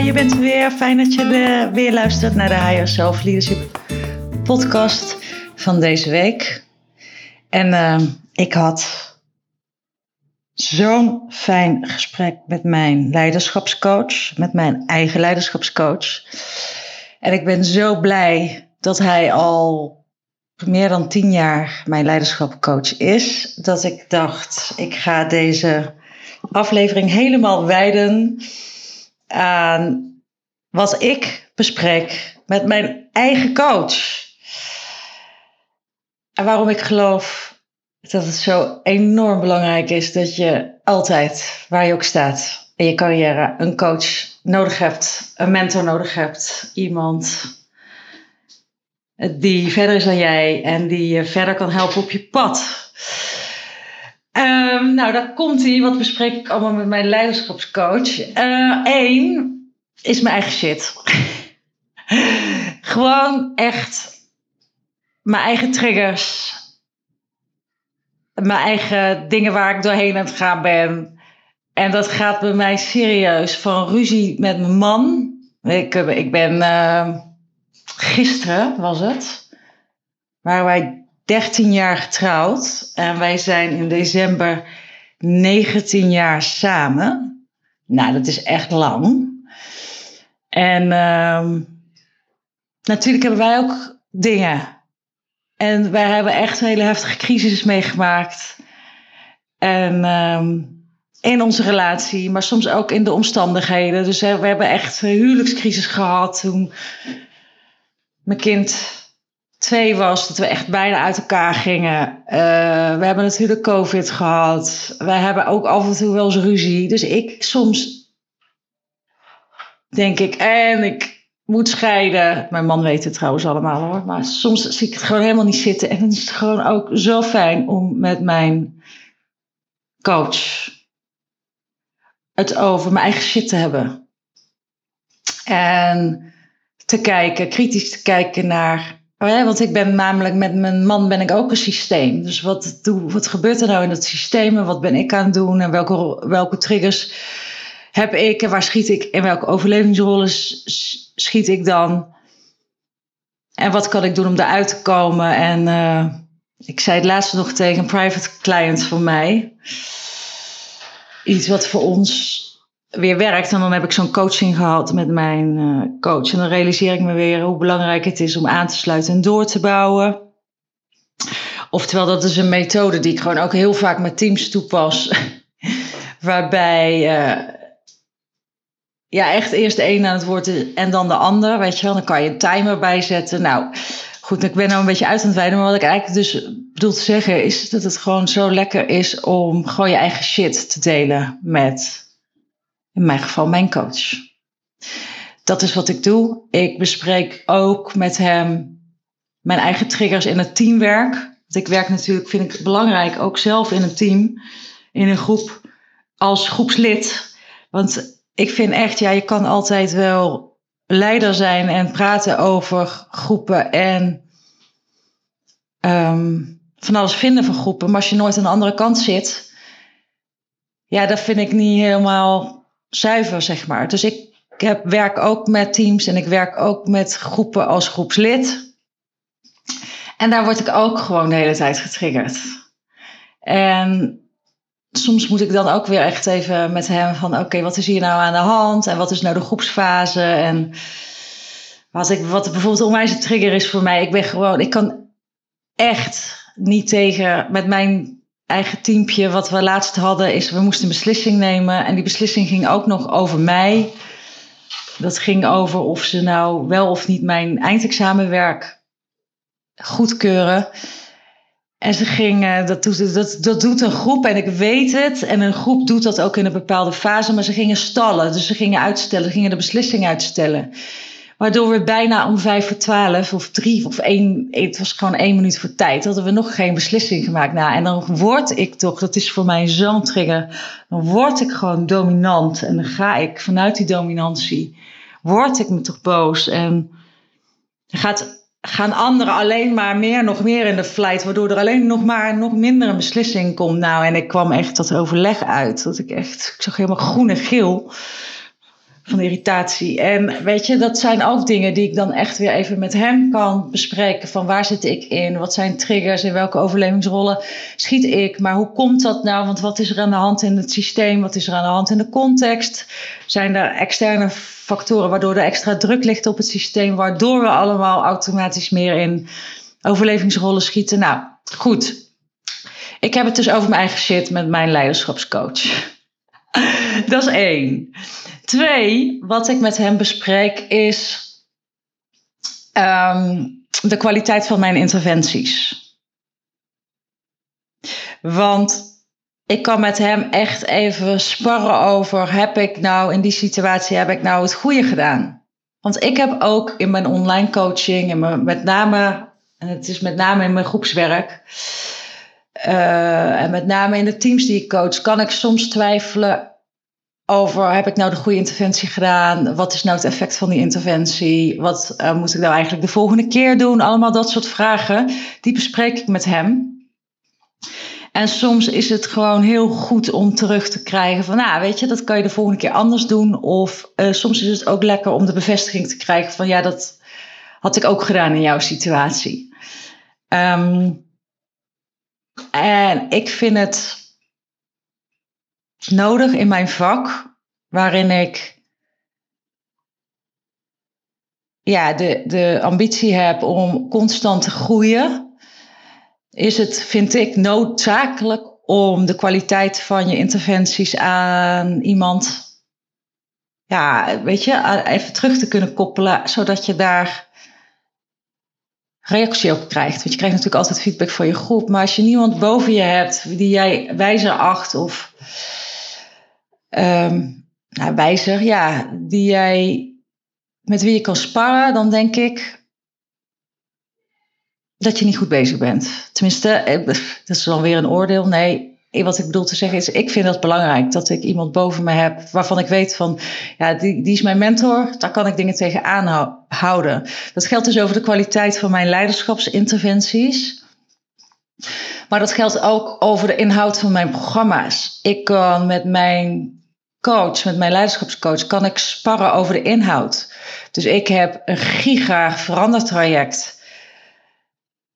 Je bent er weer. Fijn dat je weer luistert naar de Higher Self Leadership podcast van deze week. En uh, ik had zo'n fijn gesprek met mijn leiderschapscoach, met mijn eigen leiderschapscoach. En ik ben zo blij dat hij al meer dan tien jaar mijn leiderschapscoach is, dat ik dacht, ik ga deze aflevering helemaal wijden aan wat ik bespreek met mijn eigen coach. En waarom ik geloof dat het zo enorm belangrijk is dat je altijd, waar je ook staat in je carrière, een coach nodig hebt, een mentor nodig hebt, iemand die verder is dan jij en die je verder kan helpen op je pad. Um, nou, daar komt hij. Wat bespreek ik allemaal met mijn leiderschapscoach? Eén uh, is mijn eigen shit. Gewoon echt mijn eigen triggers. Mijn eigen dingen waar ik doorheen aan het gaan ben. En dat gaat bij mij serieus. Van ruzie met mijn man. Ik, ik ben... Uh, gisteren was het. Waren wij 13 jaar getrouwd en wij zijn in december 19 jaar samen. Nou, dat is echt lang. En uh, natuurlijk hebben wij ook dingen. En wij hebben echt een hele heftige crisis meegemaakt. En uh, in onze relatie, maar soms ook in de omstandigheden. Dus we hebben echt een huwelijkscrisis gehad toen mijn kind twee was, dat we echt bijna uit elkaar gingen. Uh, we hebben natuurlijk COVID gehad. Wij hebben ook af en toe wel eens ruzie. Dus ik soms denk ik, en ik moet scheiden. Mijn man weet het trouwens allemaal hoor. Maar soms zie ik het gewoon helemaal niet zitten. En dan is het gewoon ook zo fijn om met mijn coach het over mijn eigen shit te hebben. En te kijken, kritisch te kijken naar Oh want ik ben namelijk met mijn man ben ik ook een systeem. Dus wat, wat gebeurt er nou in dat systeem en wat ben ik aan het doen en welke, welke triggers heb ik en waar schiet ik en welke overlevingsrollen schiet ik dan? En wat kan ik doen om eruit te komen? En uh, ik zei het laatst nog tegen een private client van mij. Iets wat voor ons weer werkt. En dan heb ik zo'n coaching gehad met mijn uh, coach. En dan realiseer ik me weer hoe belangrijk het is om aan te sluiten en door te bouwen. Oftewel, dat is een methode die ik gewoon ook heel vaak met teams toepas. Waarbij uh, ja, echt eerst de een aan het woord is en dan de ander. Weet je wel, dan kan je een timer bijzetten. Nou, goed, ik ben nou een beetje uit aan het wijden. Maar wat ik eigenlijk dus bedoel te zeggen is dat het gewoon zo lekker is om gewoon je eigen shit te delen met in mijn geval mijn coach. Dat is wat ik doe. Ik bespreek ook met hem mijn eigen triggers in het teamwerk. Want ik werk natuurlijk, vind ik belangrijk, ook zelf in een team, in een groep, als groepslid. Want ik vind echt, ja, je kan altijd wel leider zijn en praten over groepen en um, van alles vinden van groepen. Maar als je nooit aan de andere kant zit, ja, dat vind ik niet helemaal zuiver, zeg maar. Dus ik, heb, werk ook met teams en ik werk ook met groepen als groepslid. En daar word ik ook gewoon de hele tijd getriggerd. En soms moet ik dan ook weer echt even met hem van... oké, wat is hier nou aan de hand? En wat is nou de groepsfase? En wat, ik, wat bijvoorbeeld onwijs een trigger is voor mij... ik ben gewoon... ik kan echt niet tegen met mijn eigen teampje, wat we laatst hadden, is we moesten een beslissing nemen. En die beslissing ging ook nog over mij. Dat ging over of ze nou wel of niet mijn eindexamenwerk goedkeuren. En ze gingen, dat doet, dat, doet een groep en ik weet het. En een groep doet dat ook in een bepaalde fase, maar ze gingen stallen. Dus ze gingen uitstellen, gingen de beslissing uitstellen. Waardoor we bijna om vijf voor twaalf of drie of één, het was gewoon één minuut voor tijd, hadden we nog geen beslissing gemaakt. Nou, en dan word ik toch, dat is voor mij zo'n trigger, dan word ik gewoon dominant. En dan ga ik vanuit die dominantie, word ik me toch boos. En gaat, gaan anderen alleen maar meer, nog meer in de flight, waardoor er alleen nog maar nog minder een beslissing komt. Nou, en ik kwam echt tot overleg uit, dat ik echt, ik zag helemaal groen en geel van irritatie. En weet je, dat zijn ook dingen die ik dan echt weer even met hem kan bespreken. Van waar zit ik in? Wat zijn triggers? In welke overlevingsrollen schiet ik? Maar hoe komt dat nou? Want wat is er aan de hand in het systeem? Wat is er aan de hand in de context? Zijn er externe factoren waardoor er extra druk ligt op het systeem? Waardoor we allemaal automatisch meer in overlevingsrollen schieten? Nou, goed. Ik heb het dus over mijn eigen shit met mijn leiderschapscoach. Dat is één. Twee, wat ik met hem bespreek is ehm, de kwaliteit van mijn interventies. Want ik kan met hem echt even sparren over: heb ik nou in die situatie heb ik nou het goede gedaan? Want ik heb ook in mijn online coaching, in mijn, met name, en het is met name in mijn groepswerk, uh, en met name in de teams die ik coach, kan ik soms twijfelen over heb ik nou de goede interventie gedaan? Wat is nou het effect van die interventie? Wat uh, moet ik nou eigenlijk de volgende keer doen? Allemaal dat soort vragen, die bespreek ik met hem. En soms is het gewoon heel goed om terug te krijgen van, nou weet je, dat kan je de volgende keer anders doen. Of uh, soms is het ook lekker om de bevestiging te krijgen van, ja, dat had ik ook gedaan in jouw situatie. Um, en ik vind het nodig in mijn vak, waarin ik ja, de, de ambitie heb om constant te groeien, is het, vind ik, noodzakelijk om de kwaliteit van je interventies aan iemand, ja, weet je, even terug te kunnen koppelen, zodat je daar reactie op krijgt. Want je krijgt natuurlijk altijd feedback van je groep, maar als je niemand boven je hebt die jij wijzer acht of um, nou, wijzer, ja, die jij, met wie je kan sparren, dan denk ik dat je niet goed bezig bent. Tenminste, eh, dat is dan weer een oordeel. Nee, wat ik bedoel te zeggen is, ik vind het belangrijk dat ik iemand boven me heb waarvan ik weet van, ja, die, die is mijn mentor, daar kan ik dingen tegen aanhouden. Dat geldt dus over de kwaliteit van mijn leiderschapsinterventies. Maar dat geldt ook over de inhoud van mijn programma's. Ik kan met mijn coach, met mijn leiderschapscoach, kan ik sparren over de inhoud. Dus ik heb een giga verandertraject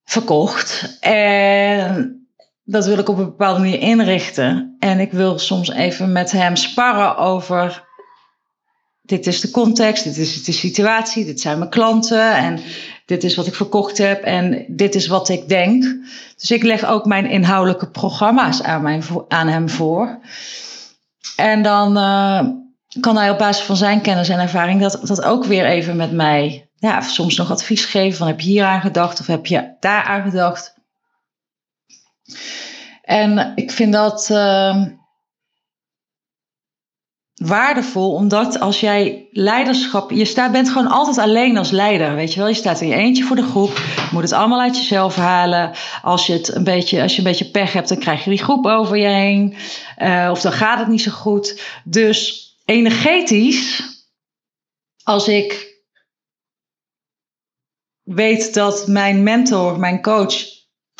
verkocht. En dat wil ik op een bepaalde manier inrichten. En ik wil soms even met hem sparren over. Dit is de context, dit is de situatie, dit zijn mijn klanten en dit is wat ik verkocht heb en dit is wat ik denk. Dus ik leg ook mijn inhoudelijke programma's aan, mijn, aan hem voor. En dan uh, kan hij op basis van zijn kennis en ervaring dat, dat ook weer even met mij, ja, soms nog advies geven van heb je hier aan gedacht of heb je daar aan gedacht. En ik vind dat uh, waardevol, omdat als jij leiderschap, je staat, bent gewoon altijd alleen als leider, weet je wel. Je staat in je eentje voor de groep, moet het allemaal uit jezelf halen. Als je, het een beetje, als je een beetje pech hebt, dan krijg je die groep over je heen. Uh, of dan gaat het niet zo goed. Dus energetisch, als ik weet dat mijn mentor, mijn coach,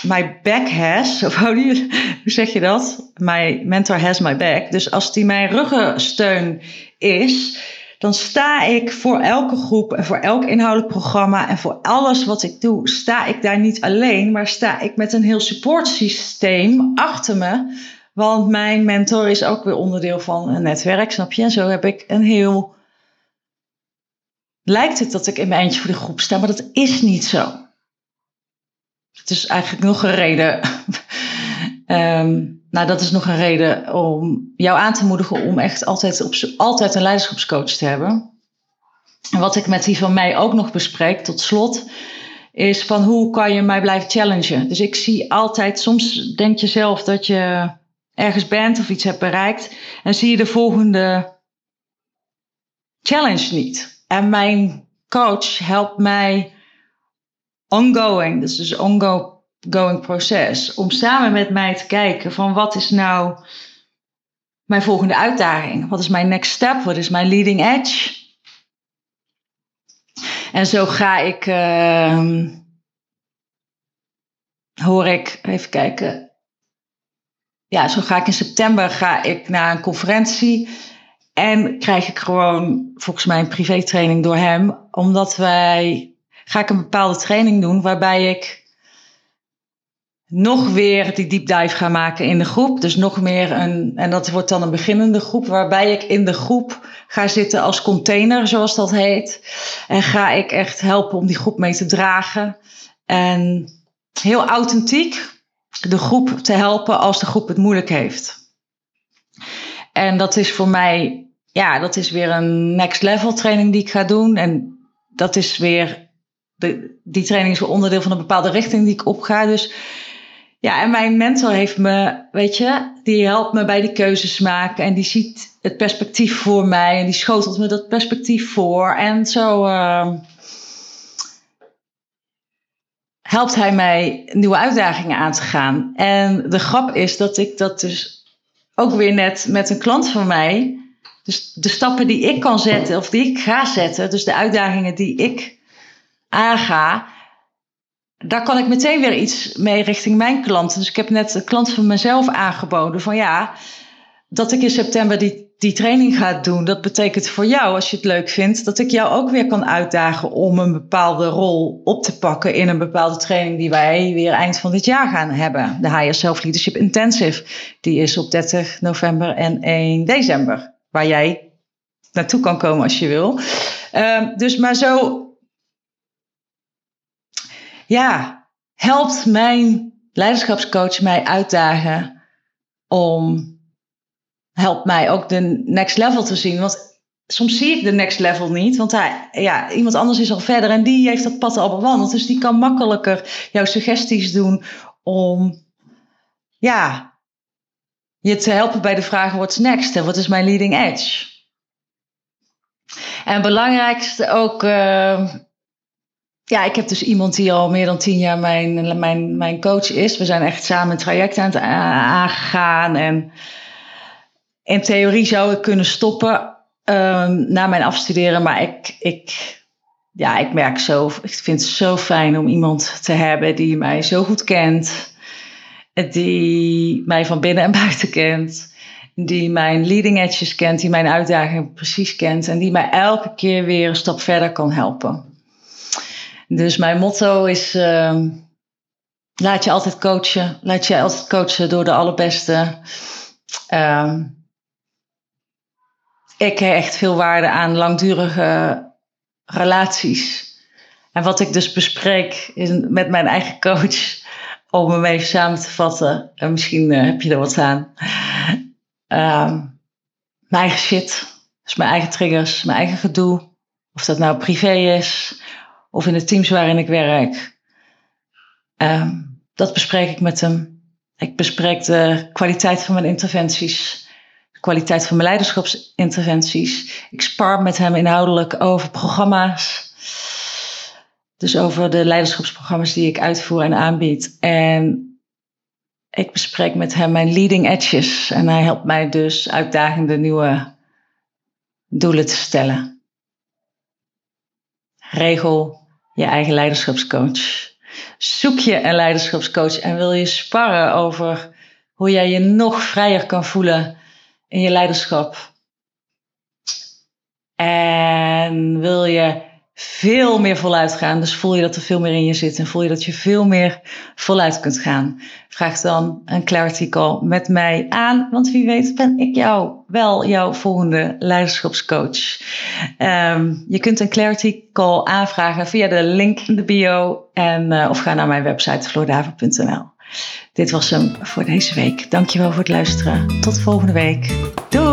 my back has, of hoe, zeg je dat? My mentor has my back. Dus als die mijn ruggensteun is, dan sta ik voor elke groep en voor elk inhoudelijk programma en voor alles wat ik doe, sta ik daar niet alleen, maar sta ik met een heel supportsysteem achter me. Want mijn mentor is ook weer onderdeel van een netwerk, snap je? En zo heb ik een heel. Lijkt het dat ik in mijn eentje voor de groep sta, maar dat is niet zo. Het is eigenlijk nog een reden. um, nou, dat is nog een reden om jou aan te moedigen om echt altijd, op, altijd een leiderschapscoach te hebben. En wat ik met die van mij ook nog bespreek, tot slot, is van hoe kan je mij blijven challengen. Dus ik zie altijd, soms denk je zelf dat je ergens bent of iets hebt bereikt en zie je de volgende challenge niet. En mijn coach helpt mij ongoing, dus dus ongoing proces, om samen met mij te kijken van wat is nou mijn volgende uitdaging? Wat is mijn next step? Wat is mijn leading edge? En zo ga ik, uh, hoor ik, even kijken. Ja, zo ga ik in september ga ik naar een conferentie En krijg ik gewoon volgens mij een privé-training door hem, omdat wij ga ik een bepaalde training doen waarbij ik nog weer die deep dive ga maken in de groep. Dus nog meer een, en dat wordt dan een beginnende groep, waarbij ik in de groep ga zitten als container, zoals dat heet. En ga ik echt helpen om die groep mee te dragen. En heel authentiek de groep te helpen als de groep het moeilijk heeft. En dat is voor mij, ja, dat is weer een next level training die ik ga doen. En dat is weer, de, die training is onderdeel van een bepaalde richting die ik opga. Dus ja, en mijn mentor heeft me, weet je, die helpt me bij die keuzes maken. En die ziet het perspectief voor mij. En die schotelt me dat perspectief voor. En zo uh, helpt hij mij nieuwe uitdagingen aan te gaan. En de grap is dat ik dat dus ook weer net met een klant van mij. Dus de stappen die ik kan zetten, of die ik ga zetten, dus de uitdagingen die ik aanga, daar kan ik meteen weer iets mee richting mijn klanten. Dus ik heb net een klant van mezelf aangeboden van ja, dat ik in september die, die training ga doen. Dat betekent voor jou, als je het leuk vindt, dat ik jou ook weer kan uitdagen om een bepaalde rol op te pakken in een bepaalde training die wij weer eind van dit jaar gaan hebben. De Higher Self Leadership Intensive. Die is op 30 november en 1 december. Waar jij naartoe kan komen als je wil. Uh, dus maar zo ja, helpt mijn leiderschapscoach mij uitdagen om, helpt mij ook de next level te zien. Want soms zie ik de next level niet, want hij, ja, iemand anders is al verder en die heeft dat pad al bewandeld. Dus die kan makkelijker jouw suggesties doen om, ja, je te helpen bij de vraag: what's next en wat is mijn leading edge? En belangrijkste ook, uh, ja, ik heb dus iemand die al meer dan tien jaar mijn, mijn, mijn coach is. We zijn echt samen een traject aan het aangegaan. En in theorie zou ik kunnen stoppen um, na mijn afstuderen. Maar ik, ik, ja, ik merk zo, ik vind het zo fijn om iemand te hebben die mij zo goed kent. Die mij van binnen en buiten kent. Die mijn leading edges kent, die mijn uitdagingen precies kent. En die mij elke keer weer een stap verder kan helpen. Dus mijn motto is: uh, laat je altijd coachen. Laat je altijd coachen door de allerbeste. Uh, ik hecht veel waarde aan langdurige relaties. En wat ik dus bespreek is met mijn eigen coach, om hem even samen te vatten. En misschien uh, heb je er wat aan. Uh, mijn eigen shit, dus mijn eigen triggers, mijn eigen gedoe. Of dat nou privé is, of in de teams waarin ik werk. Um, dat bespreek ik met hem. Ik bespreek de kwaliteit van mijn interventies, de kwaliteit van mijn leiderschapsinterventies. Ik spar met hem inhoudelijk over programma's. Dus over de leiderschapsprogramma's die ik uitvoer en aanbied. En ik bespreek met hem mijn leading edges. En hij helpt mij dus uitdagende nieuwe doelen te stellen. Regel je eigen leiderschapscoach. Zoek je een leiderschapscoach en wil je sparren over hoe jij je nog vrijer kan voelen in je leiderschap. En wil je veel meer voluit gaan. Dus voel je dat er veel meer in je zit en voel je dat je veel meer voluit kunt gaan. Vraag dan een clarity call met mij aan, want wie weet ben ik jou wel jouw volgende leiderschapscoach. Um, je kunt een clarity call aanvragen via de link in de bio en, uh, of ga naar mijn website floordaver.nl. Dit was hem voor deze week. Dankjewel voor het luisteren. Tot volgende week. Doei!